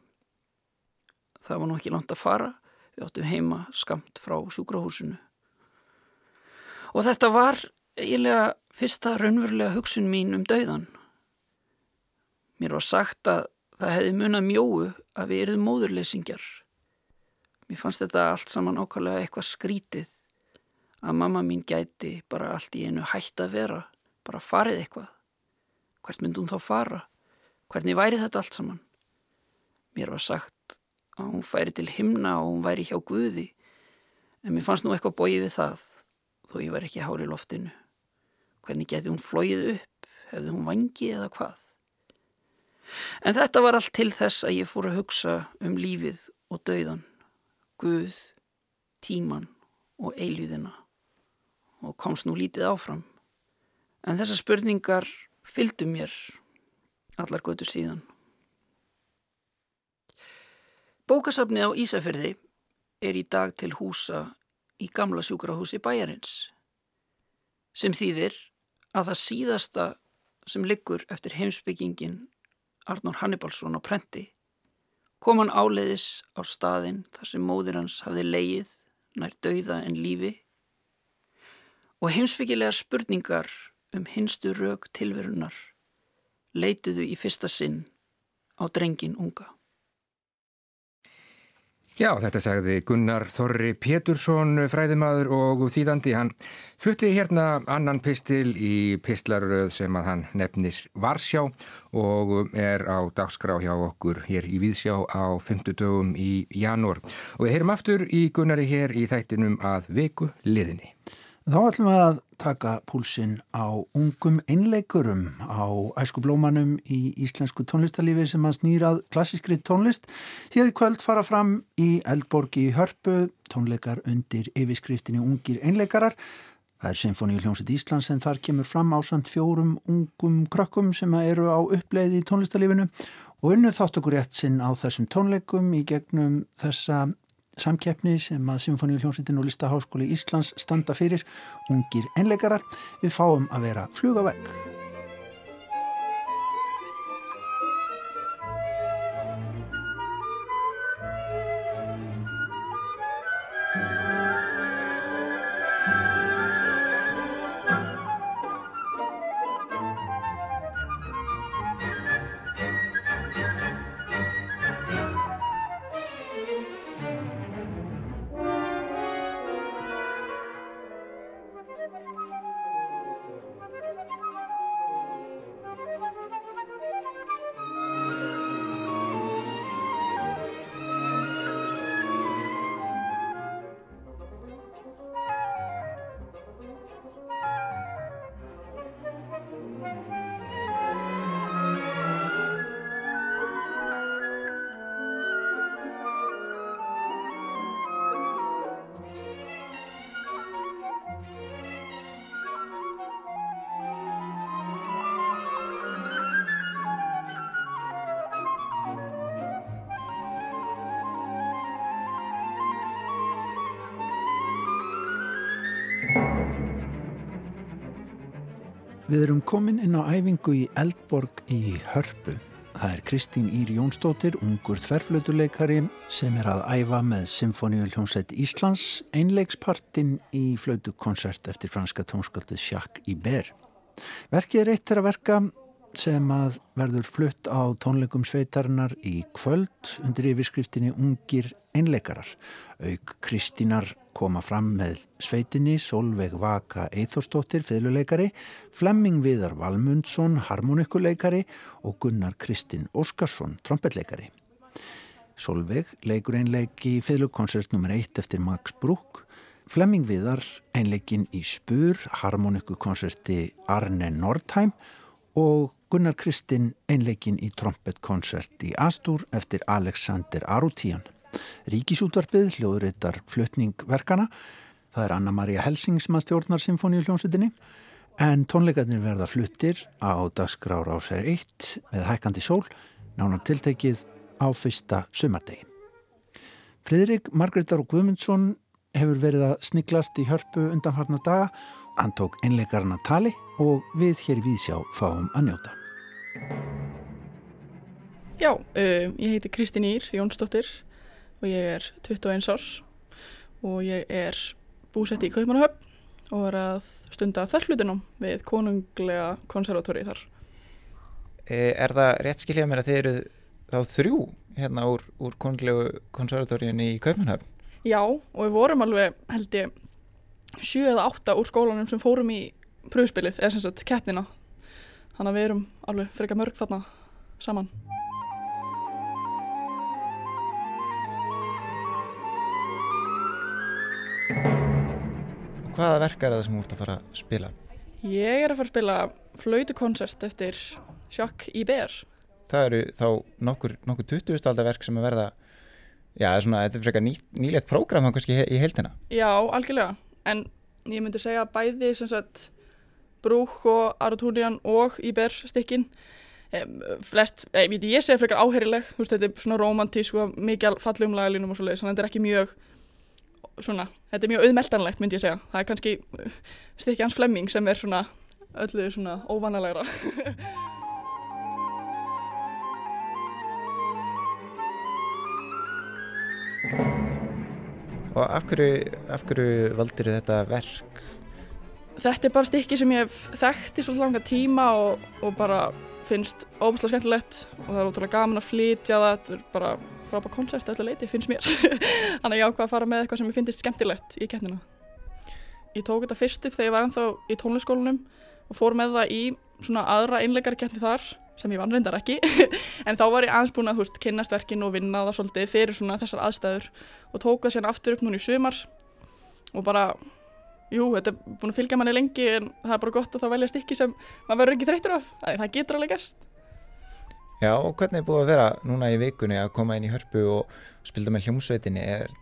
Það var nú ekki langt að fara, við áttum heima skamt frá sjúkrahúsinu. Og þetta var eiginlega fyrsta raunverulega hugsun mín um dauðan. Mér var sagt að það hefði munað mjóu að við eruðum móðurleysingjar. Mér fannst þetta allt saman ákvæmlega eitthvað skrítið að mamma mín gæti bara allt í einu hætt að vera, bara farið eitthvað. Hvert myndi hún þá fara? Hvernig væri þetta allt saman? Mér var sagt að hún færi til himna og hún væri hjá Guði en mér fannst nú eitthvað bóið við það þó ég var ekki hári loftinu. Hvernig geti hún flóið upp? Hefði hún vangi eða hvað? En þetta var allt til þess að ég fór að hugsa um lífið og dauðan, Guð, tíman og eilíðina og komst nú lítið áfram. En þessar spurningar fylgdu mér allar götu síðan. Bókasafnið á Ísafyrði er í dag til húsa í gamla sjúkrahúsi bæjarins sem þýðir að það síðasta sem liggur eftir heimsbyggingin Arnór Hannibalsson á prenti kom hann áleiðis á staðin þar sem móðir hans hafði leið nær dauða en lífi og heimsbyggilega spurningar um hinstu rauk tilverunar leituðu í fyrsta sinn á drengin unga. Já, þetta sagði Gunnar Þorri Pétursson, fræðimaður og þýðandi. Hann flutti hérna annan pistil í pistlaröð sem að hann nefnir Varsjá og er á dagskrá hjá okkur hér í Víðsjá á 50 dögum í janúar. Og við heyrum aftur í Gunnari hér í þættinum að viku liðinni. Þá ætlum við að taka púlsinn á ungum einleikurum á æskublómanum í íslensku tónlistarlífi sem að snýrað klassískri tónlist. Því að kvöld fara fram í Eldborg í Hörpu, tónleikar undir yfirskriftinni Ungir einleikarar. Það er Sinfoníu hljómsett Íslands en þar kemur fram ásand fjórum ungum krökkum sem eru á uppleið í tónlistarlífinu og unnu þátt okkur rétt sinn á þessum tónleikum í gegnum þessa samkeppni sem að Symfóníu hljómsveitin og Listaháskóli Íslands standa fyrir ungir einleikarar. Við fáum að vera flugavegg. Við erum komin inn á æfingu í Eldborg í Hörpu. Það er Kristín Ír Jónsdóttir, ungur þverflötuleikari sem er að æfa með Symfóníu hljómsveit Íslands, einleikspartin í flötukonsert eftir franska tónskaldið Sjakk í Ber. Verkið er eitt þeirra verka sem að verður flutt á tónleikum sveitarinnar í kvöld undir yfirskriftinni Ungir einleikarar. Auk Kristínar koma fram með sveitinni Solveig Vaka Eithorsdóttir, fiðluleikari, Flemming Viðar Valmundsson, harmonikuleikari og Gunnar Kristinn Óskarsson, trompetleikari. Solveig leikur einleiki í fiðlukonsert nr. 1 eftir Max Bruch, Flemming Viðar einleikin í Spur, harmonikukonserti Arne Nordheim og Gunnar Kristinn einleikin í trompetkonsert í Astur eftir Alexander Arutían. Ríkisútvarpið hljóðuritar flutningverkana, það er Anna-Maria Helsing sem að stjórnar symfóníu hljómsutinni en tónleikarnir verða fluttir á dagskrár ásæri 1 með hækkandi sól, nánar tiltekið á fyrsta sumardegi. Fridrik Margreðar og Guðmundsson hefur verið að sniglast í hörpu undanfarnar daga, hann tók einleikarna tali og við hér við sjá fáum að njóta. Já, uh, ég heiti Kristín Ír Jónsdóttir og ég er 21 árs og ég er búsett í Kaupmannahöfn og er að stunda þarflutinum við konunglega konservatóri þar. E, er það rétt skiljað mér að þið eru þá þrjú hérna úr, úr konunglegu konservatóriun í Kaupmannahöfn? Já, og við vorum alveg held ég sjö eða átta úr skólanum sem fórum í pröfspilið, eða sem sagt keppnina. Þannig að við erum alveg frekar mörg þarna saman. Hvaða verk er það sem þú ert að fara að spila? Ég er að fara að spila flautukonsert eftir Sjakk í ber. Það eru þá nokkur, nokkur 20. aldar verk sem að verða, já, svona, þetta er frekar ný, nýlegt prógram þá kannski í heildina. Já, algjörlega. En ég myndi segja að bæði sem sagt Brúk og Arutúnian og Íber stykkin. Flest, ég veit ég segja frekar áherileg veist þetta er svona romantísk og mikið fallegum lagalínum og svo leiðis, þannig að þetta er ekki mjög svona, þetta er mjög auðmeltanlegt myndi ég segja, það er kannski stykki hans flemming sem er svona öllu svona óvanalegra. Og af hverju, af hverju valdir þetta verk? Þetta er bara stykki sem ég hef þekkt í svolítið langa tíma og, og bara finnst óbúslega skemmtilegt og það er ótrúlega gaman að flytja það, þetta er bara frábært koncert öllu leiti, finnst mér. Þannig að ég ákvaði að fara með eitthvað sem ég finnst skemmtilegt í keppnina. Ég tók þetta fyrst upp þegar ég var ennþá í tónleiskólanum og fór með það í svona aðra einleikarkeppni þar sem ég vann reyndar ekki en þá var ég aðeins búin að þú veist kynast verkin og vinna það svolítið fyrir svona þessar aðstæður og tók það sérna aftur upp núna í sumar og bara, jú, þetta er búin að fylgja manni lengi en það er bara gott að það velja stikki sem maður verður ekki þreytur af, það, getur alveg gæst Já, og hvernig er búið að vera núna í vikunni að koma inn í hörpu og spilta með hljómsveitinni, er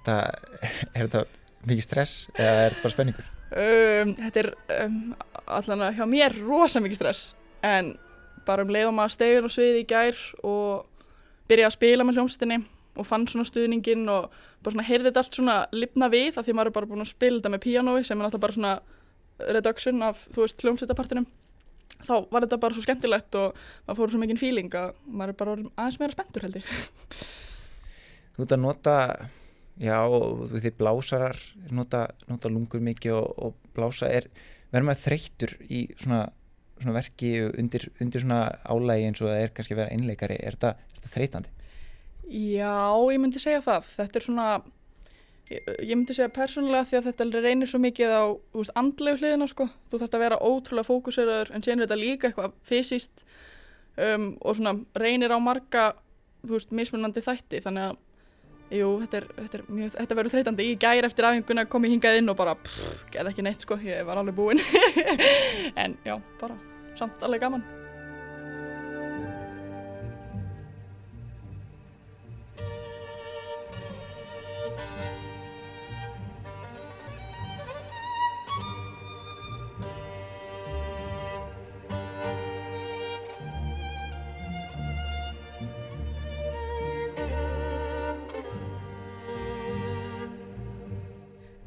þetta mikið stress eða er þetta bara spenningur? Um, þetta er um, allan hjá mér rosa mikið stress. En bara um leiðum að stegur á sviði í gær og byrja að spila með hljómsveitinni og fann svona stuðningin og bara svona heyrði þetta allt svona lifna við af því maður er bara búin að spila þetta með pianói sem er náttúrulega bara svona reduction af þú veist hljómsveitapartinum. Þá var þetta bara svo skemmtilegt og maður fór svo mikinn fíling að maður er bara aðeins meira spenntur held ég. Þú ert að nota já og því blásarar nota, nota lungur mikið og, og blása er verður maður þreyttur í svona svona verki undir, undir svona álægi eins og það er kannski að vera einleikari? Er þetta þreytandi? Já, ég myndi segja það. Þetta er svona ég, ég myndi segja persónulega því að þetta reynir svo mikið á veist, andlegu hliðina sko. þú þarf að vera ótrúlega fókuseraður en sér er þetta líka eitthvað fysiskt um, og svona reynir á marga veist, mismunandi þætti. Þannig að jú, þetta, þetta, þetta verður þreytandi. Ég gæri eftir aðeinguna kom ég hingað inn og bara gerði ekki neitt sko, ég var alveg búinn. En já, bara samt alveg gaman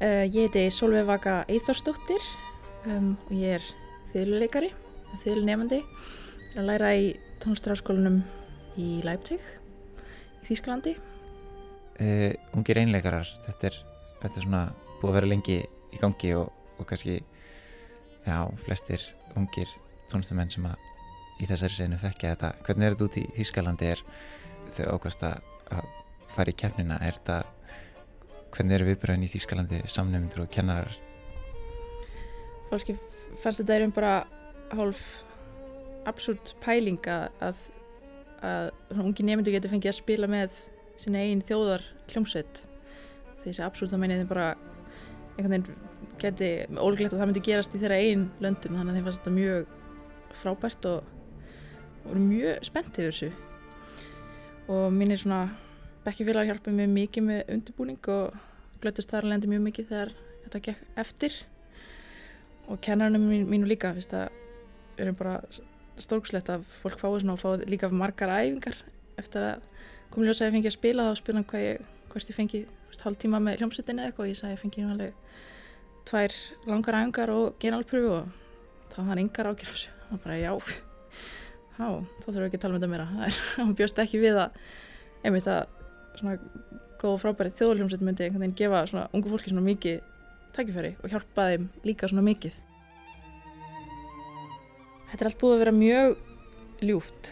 Uh, ég heiti Solveig Vaka Eithórsdóttir um, og ég er fyrluleikari, fyrlunefandi. Ég er að læra í tónlistaráskólanum í Leipzig í Þýsklandi. Uh, ungir einleikarar, þetta er, þetta er svona búið að vera lengi í gangi og, og kannski, já, flestir ungir tónlistamenn sem að í þessari senu þekkja þetta. Hvernig er þetta út í Þýskalandi? Er þau ákvæmst að fara í keppnina? Er þetta hvernig eru viðbröðin í Þýskalandi samnefndur og kennarar? Fólki fannst þetta erum bara hálf absúrt pæling að, að, að ungi nefndu getur fengið að spila með sinna einn þjóðar hljómsveit þessi absúrt þá meina ég bara einhvern veginn geti ólíklegt að það myndi gerast í þeirra einn löndum. Þannig að þeim fannst þetta mjög frábært og voru mjög spennt yfir þessu. Og mínir svona bekkifélagar hjálpaði mér mikið með undirbúning og glötust þar lendi mjög mikið þegar þetta gekk eftir. Og kennarinn mín, mínu líka við erum bara stórkslegt að fólk fái svona og fái líka margar æfingar. Eftir að komið ljósa að ég fengi að spila þá spila hann hvað ég, hvort ég fengi hálf tíma með hljómsutinni eða eitthvað. Og ég sagði að ég fengi alveg tvær langar æfingar og genalpröfu og þá hann yngar ágjör af þessu. Og bara já, já þá þurfum við ekki að tala um þetta meira. Hann bjóst ekki við að einmitt að svona góð og frábæri þjóðljómsveit myndi einhvern veginn gefa svona ungu fólki svona mikið tækifæri og hjálpa þeim líka svona mikið Þetta er allt búið að vera mjög ljúft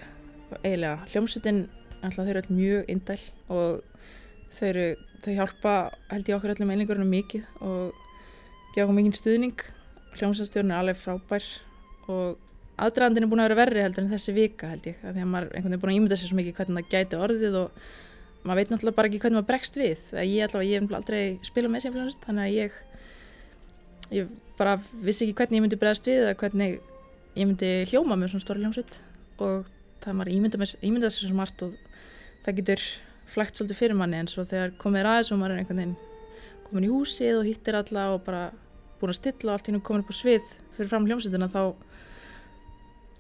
eiginlega. Hljómsveitin alltaf þau eru alltaf mjög indæl og þau, eru, þau hjálpa held ég okkur öllum einlingurinn mikið og gefa okkur mikið stuðning. Hljómsveitstjórn er alveg frábær og aðdraðandin er búin að vera verri heldur en þessi vika held ég. Að maður einhvern veginn er búin að ímynda sér svo mikið hvernig það gæti orðið og maður veit náttúrulega bara ekki hvernig maður bregst við. Ég, allavega, ég hef aldrei spilað með hljómsveit þannig að ég, ég bara vissi ekki hvernig ég myndi bregast við eða hvernig ég myndi hljóma með svona stóri hljómsveit og það maður ímyndað ímynda sér svo margt og það getur flægt svolítið fyrir manni en svo þegar komið aðeins og maður er einhvern veginn komin í húsið og hittir alla og bara búin að stilla og allt í nú komin upp á svið fyrir fram hljómsveitina þá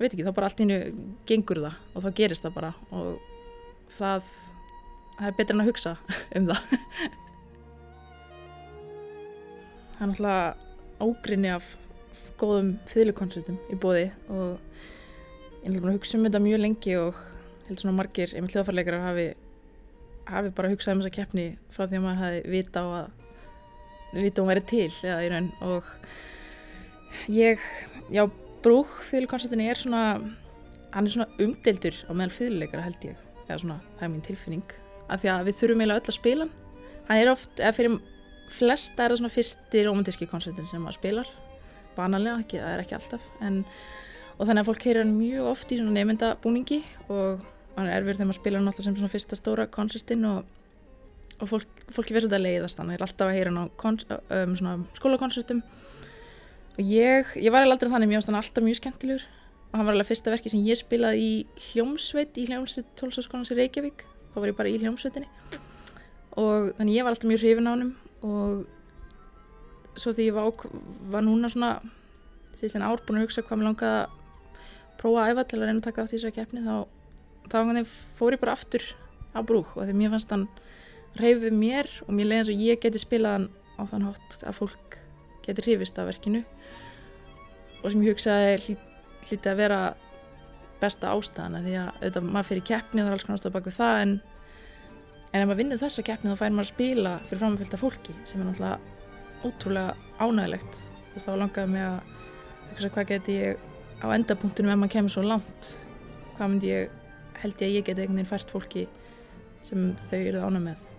veit ekki, þá bara allt í nú gengur það og þá gerist það bara og það, það er betur en að hugsa um það. Það er náttúrulega ágrinni af góðum fylgjukoncertum í bóði og ég held að hugsa um þetta mjög lengi og held svona margir einmitt hljóðfarleikarar hafi, hafi bara hugsað um þessa keppni frá því að maður hafi vita á að vita hún verið til eða í raun. Og ég, já brúk fylgjukoncertinni er svona hann er svona umdeldur á meðal fylgjuleikara held ég, eða svona það er mín tilfinning af því að við þurfum eiginlega öll að spila hann. Er oft, eða fyrir flesta er það svona fyrsti romantíski koncertin sem maður spilar. Banalega, ekki, það er ekki alltaf en, og þannig að fólk heyrir hann mjög oft í svona nefndabúningi og hann er erfir þegar maður spila hann alltaf sem svona fyrsta stóra koncertin og, og fólk, fólki verður svolítið að leiðast hann, það er alltaf að heyra hann á um, svona skólakoncertum og ég, ég var aldrei þannig, hann alltaf mjög skemmtilegur. Og hann var alveg fyrsta verki sem ég spilaði í hljómsveit, í hljómsveit tólsaskólansi Reykjavík, þá var ég bara í hljómsveitinni. Og þannig ég var alltaf mjög hrifin á hann og svo því ég var, var núna svona síðan ár búin að hugsa hvað mér langaði að prófa að æfa til að reyna að taka í þessari keppni þá, þá fór ég bara aftur á brúk og því mér fannst hann reyfið mér og mér leiði eins og ég geti spilað hann á þann hátt að fólk geti hrifist af verkinu. Og sem ég hugsaði hlít, hlítið að vera besta ástæðana því að auðvitað maður fyrir keppni þá er alls konar ástæða baka það en, en ef maður vinnur þessa keppni þá fær maður að spila fyrir framfylgta fólki sem er náttúrulega ótrúlega ánægilegt og þá langaði mig að hugsa hvað geti ég á endapunktunum ef maður kemur svo langt hvað myndi ég, held ég að ég geti einhvern veginn fært fólki sem þau eru ánæg með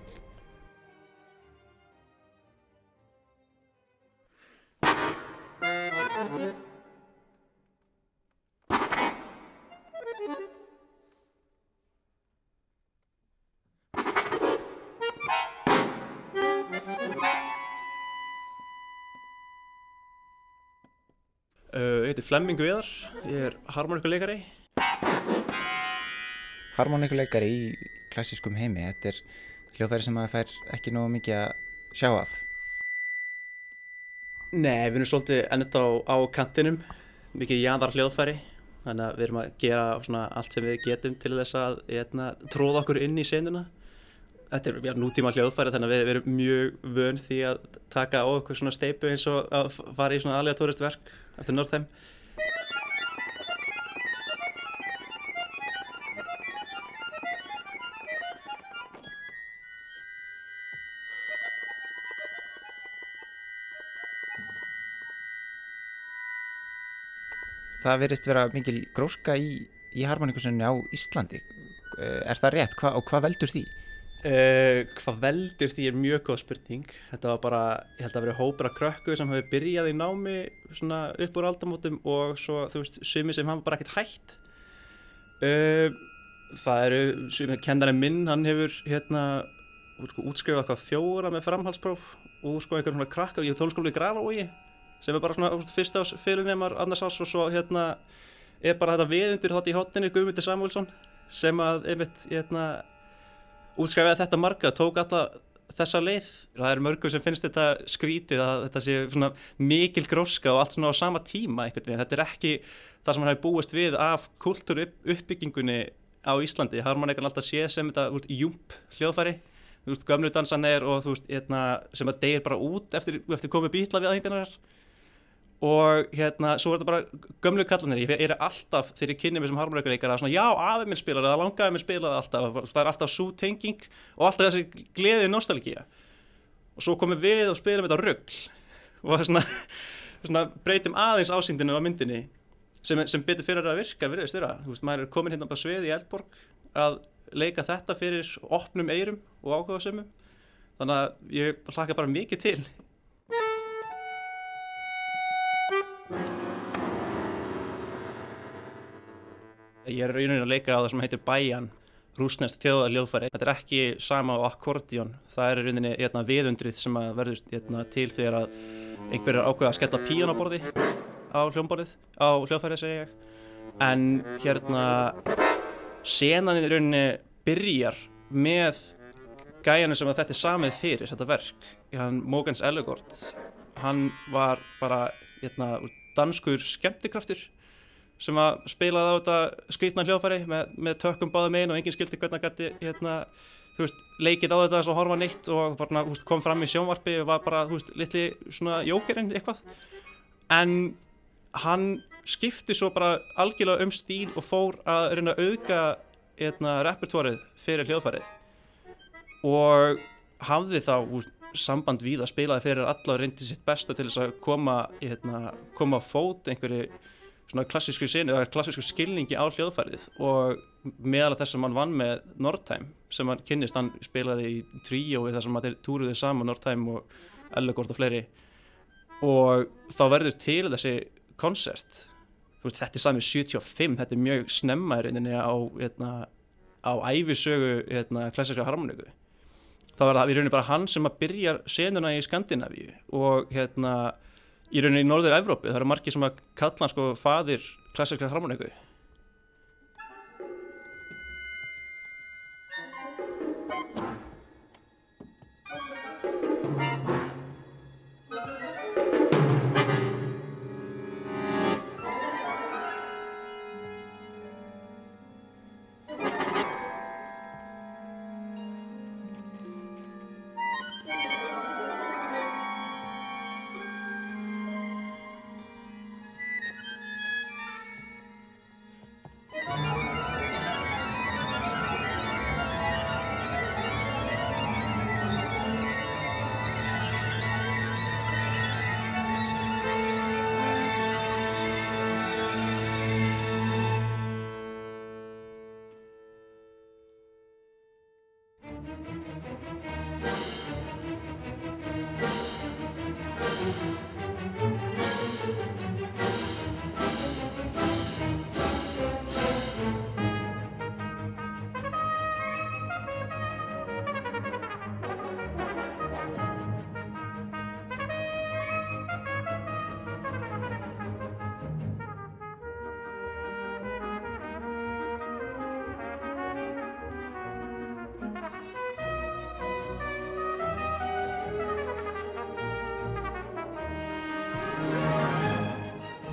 Flemming Viðar, ég er harmoníkuleikari. Harmoníkuleikari í klassískum heimi, þetta er hljóðfæri sem maður fær ekki nógu mikið að sjá af. Nei, við erum svolítið ennett á, á kantinum, mikið jáðar hljóðfæri, þannig að við erum að gera allt sem við getum til þess að eitna, hérna, tróða okkur inn í senuna. Þetta er já, nútíma hljóðfæri þannig að við, við erum mjög vön því að taka á okkur svona steipu eins og að fara í svona aðlega tóristverk eftir Northeim. Það verist vera mikil gróska í, í harmoníkusunni á Íslandi. Er það rétt? Hva, og hvað veldur því? Uh, hvað veldur því er mjög góð spurning þetta var bara, ég held að vera hópur af krökku sem hefur byrjað í námi svona upp úr aldamótum og svo þú veist, sumi sem hafa bara ekkert hægt uh, það eru sumi, kennarinn minn, hann hefur hérna útskrifað eitthvað fjóra með framhalspróf og sko einhver svona krakkar, ég er tónskóli í Grafavogi sem er bara svona fyrst ás fyrirnemar annars ás og svo hérna er bara þetta viðundir þátt í hotninni Guðmundur Samuelsson sem að einmitt hérna útskæfiði þetta marga, tók alla þessa leið. Það er mörgum sem finnst þetta skrítið að þetta sé svona mikil gróska og allt svona á sama tíma einhvern veginn. Þetta er ekki það sem hann hefur búist við af kultúru uppbyggingunni á Íslandi. Harmoníkan alltaf séð sem þetta júmp hljóðfæri þú veist, gömlu dansanir og þú veist, hérna, sem að deyir bara út eftir, eftir komið býtla við aðhengarnar og hérna, svo er þetta bara gömlu kallanir, ég er alltaf þegar ég kynni mig sem harmoníkuleikara, svona já, afið minn spilar eða langaði minn spilaði alltaf, það er alltaf svo tenging og alltaf þessi gleðið nostálgíja og svo komum við og spilum þetta röggl og svona, svona breytum aðeins ásýndinu á myndinni sem, sem betur fyrir að virka, virðist vera, þú veist, maður er komin hérna á svið í Eldborg að leika þetta fyrir opnum eirum og áhugaðsumum þannig að ég hlaka bara mikið til Ég er rauninni að leika á það sem heitir Bæjan rúsnest þjóðaljóðfæri. Þetta er ekki sama á akkordjón. Það er rauninni hérna, viðundrið sem verður hérna, til þegar að einhver er ákveð að skella píjónaborði á hljómborðið, á hljóðfæri segja ég. En hérna senanin í rauninni byrjar með gæjanum sem þetta er samið fyrir þetta verk, hann Mogans Ellegord hann var bara hérna, danskur skemmtikraftur sem að spilaði á þetta skrítna hljóðfæri með, með tökum báðum einn og enginn skildi hvernig gæti hérna, veist, leikið á þetta eins og horfa neitt og bara, veist, kom fram í sjónvarpi og var bara veist, litli jókerinn eitthvað. En hann skipti svo bara algjörlega um stíl og fór að reyna að auðga hérna, repertórið fyrir hljóðfærið. Og hafði þá samband við að spilaði fyrir alla og reyndi sitt besta til þess að koma, hérna, koma fót einhverju svona klassísku sinni, klassísku skilningi á hljóðfærið og meðal þess að mann vann með Nordheim sem hann kynnist, hann spilaði í tríói þar sem hann túruði saman Nordheim og Ellegord og fleiri. Og þá verður til þessi konsert. Veist, þetta er samið 75, þetta er mjög snemma í reyninni á, hérna, á æfisögu hérna, klassiska harmoníku. Þá er það í rauninni bara hann sem að byrja senuna í Skandinavíu og hérna í rauninni í norður Evrópu, það eru margir sem að kalla sko fadir klassiska harmoníku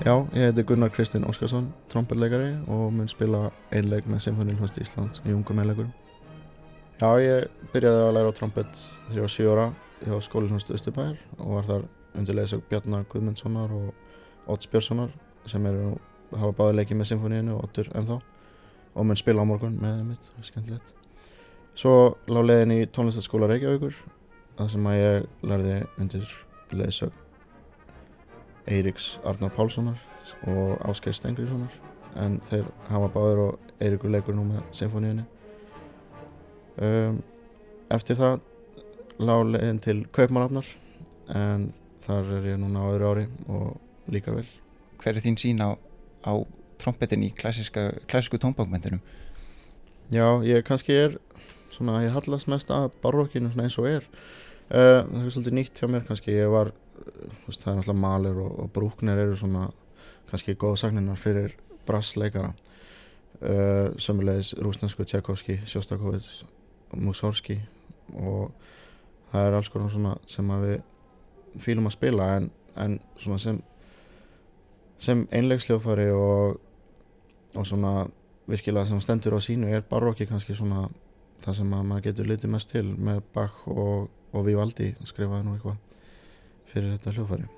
Já, ég heiti Gunnar Kristinn Óskarsson, trompetleikari og mun spila einleik með Symfóniulhosti Íslands í ungum einleikurum. Já, ég byrjaði að læra á trompet þegar ég var 7 ára hjá skólinhosti Östubæðar og var þar undir leðisög Bjarnar Guðmundssonar og Odds Björnssonar sem eru hafa báði leikið með Symfóníinu og Oddur ennþá og mun spila á morgun með mitt, skemmtilegt. Svo lág leiðin í tónlistaskóla Reykjavíkur þar sem að ég lærði undir leðisög Eiríks Arnar Pálssonar og Áskeir Stengriðssonar en þeir hafa báður og Eiríkur leikur nú með symfóníunni um, Eftir það lág leiðin til Kaupmannafnar en þar er ég núna á öðru ári og líka vel. Hver er þín sín á, á trompetin í klassísku tónbákmyndunum? Já, ég kannski er svona, ég hallast mest að barokkinu eins og er Uh, það er svolítið nýtt hjá mér kannski, ég var, veist, það er náttúrulega Mahler og, og Bruckner eru svona kannski góða sagninar fyrir brassleikara. Uh, Sömmulegis rúsnesku Tchaikovsky, Sjostakovits, Mussorgsky og það er alls konar svona sem við fýlum að spila en, en svona sem sem einlegsljófari og, og svona virkilega sem stendur á sínu er barokki kannski svona það sem maður getur litið mest til með Bach og, og Vivaldi skrifaði nú eitthvað fyrir þetta hljófari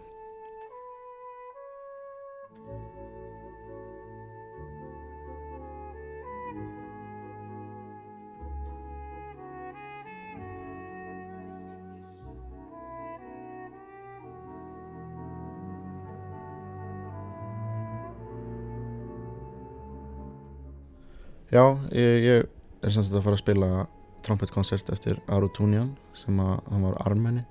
Já, ég, ég er semst að fara að spila trompetkoncert eftir Aru Tunjan sem að hann var armenni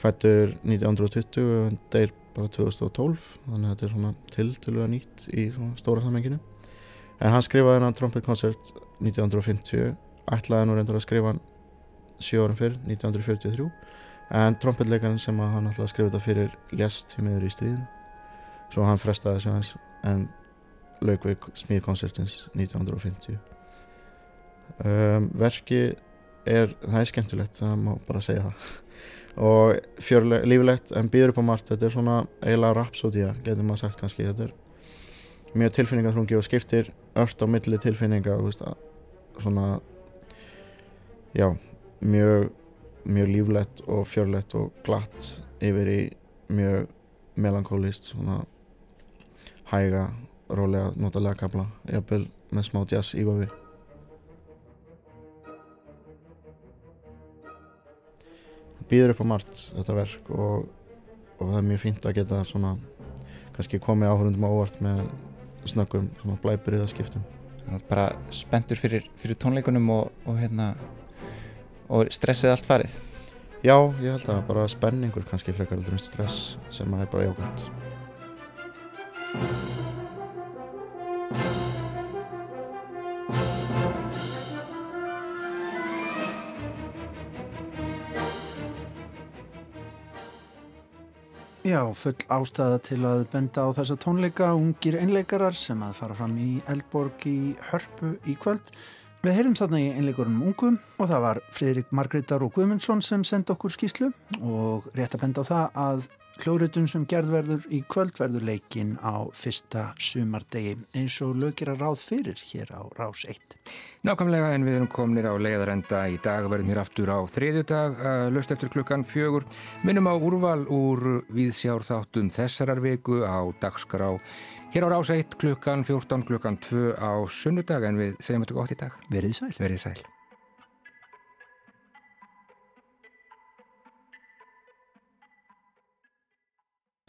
fættur 1920 og hann deyr bara 2012 þannig að þetta er svona tiltölulega nýtt í stóra sammenginu en hann skrifaði hennan trompetkoncert 1950 ætlaði nú reyndur að skrifa hann 7 árum fyrr 1943 en trompetleikarinn sem hann ætlaði að skrifa þetta fyrir lest í meður í stríðin svo hann frestaði þessu hans en laukveik smíðkonsertins 1950 um, verki er, það er skemmtilegt það má bara segja það. Og fjörlega, lífilegt en býður upp á margt. Þetta er svona eiginlega rapsódía getur maður sagt kannski. Þetta er mjög tilfinningaþrungi og skiptir ört á milli tilfinninga veist, svona já, mjög mjög líflegt og fjörlegt og glatt yfir í mjög melankólist svona hæga rólega notalega kapla jafnvel með smá jazz í býður upp á margt þetta verk og, og það er mjög fínt að geta svona kannski komið áhörundum ávart með snöggum svona blæbriðaskiptum bara spenntur fyrir, fyrir tónleikunum og, og hérna og stressið allt farið? Já, ég held að bara spenningur kannski frekar aldrei stress sem að er bara jákvæmt Já, full ástæða til að benda á þessa tónleika ungir einleikarar sem að fara fram í Eldborg í Hörpu í kvöld. Við heyrum þarna í einleikurunum ungum og það var Fridrik Margreðar og Guðmundsson sem sendi okkur skýslu og rétt að benda á það að hljóðrutun sem gerð verður í kvöld verður leikin á fyrsta sumardegi eins og lögir að ráð fyrir hér á Rás 1. Nákvæmlega en við erum komnir á leiðarenda í dag verðum hér aftur á þriðju dag uh, löst eftir klukkan fjögur minnum á úrval úr viðsjárþáttum þessarar viku á dagskrá hér á Rás 1 klukkan 14 klukkan 2 á sunnudag en við segjum þetta gott í dag. Verðið sæl. Verðið sæl.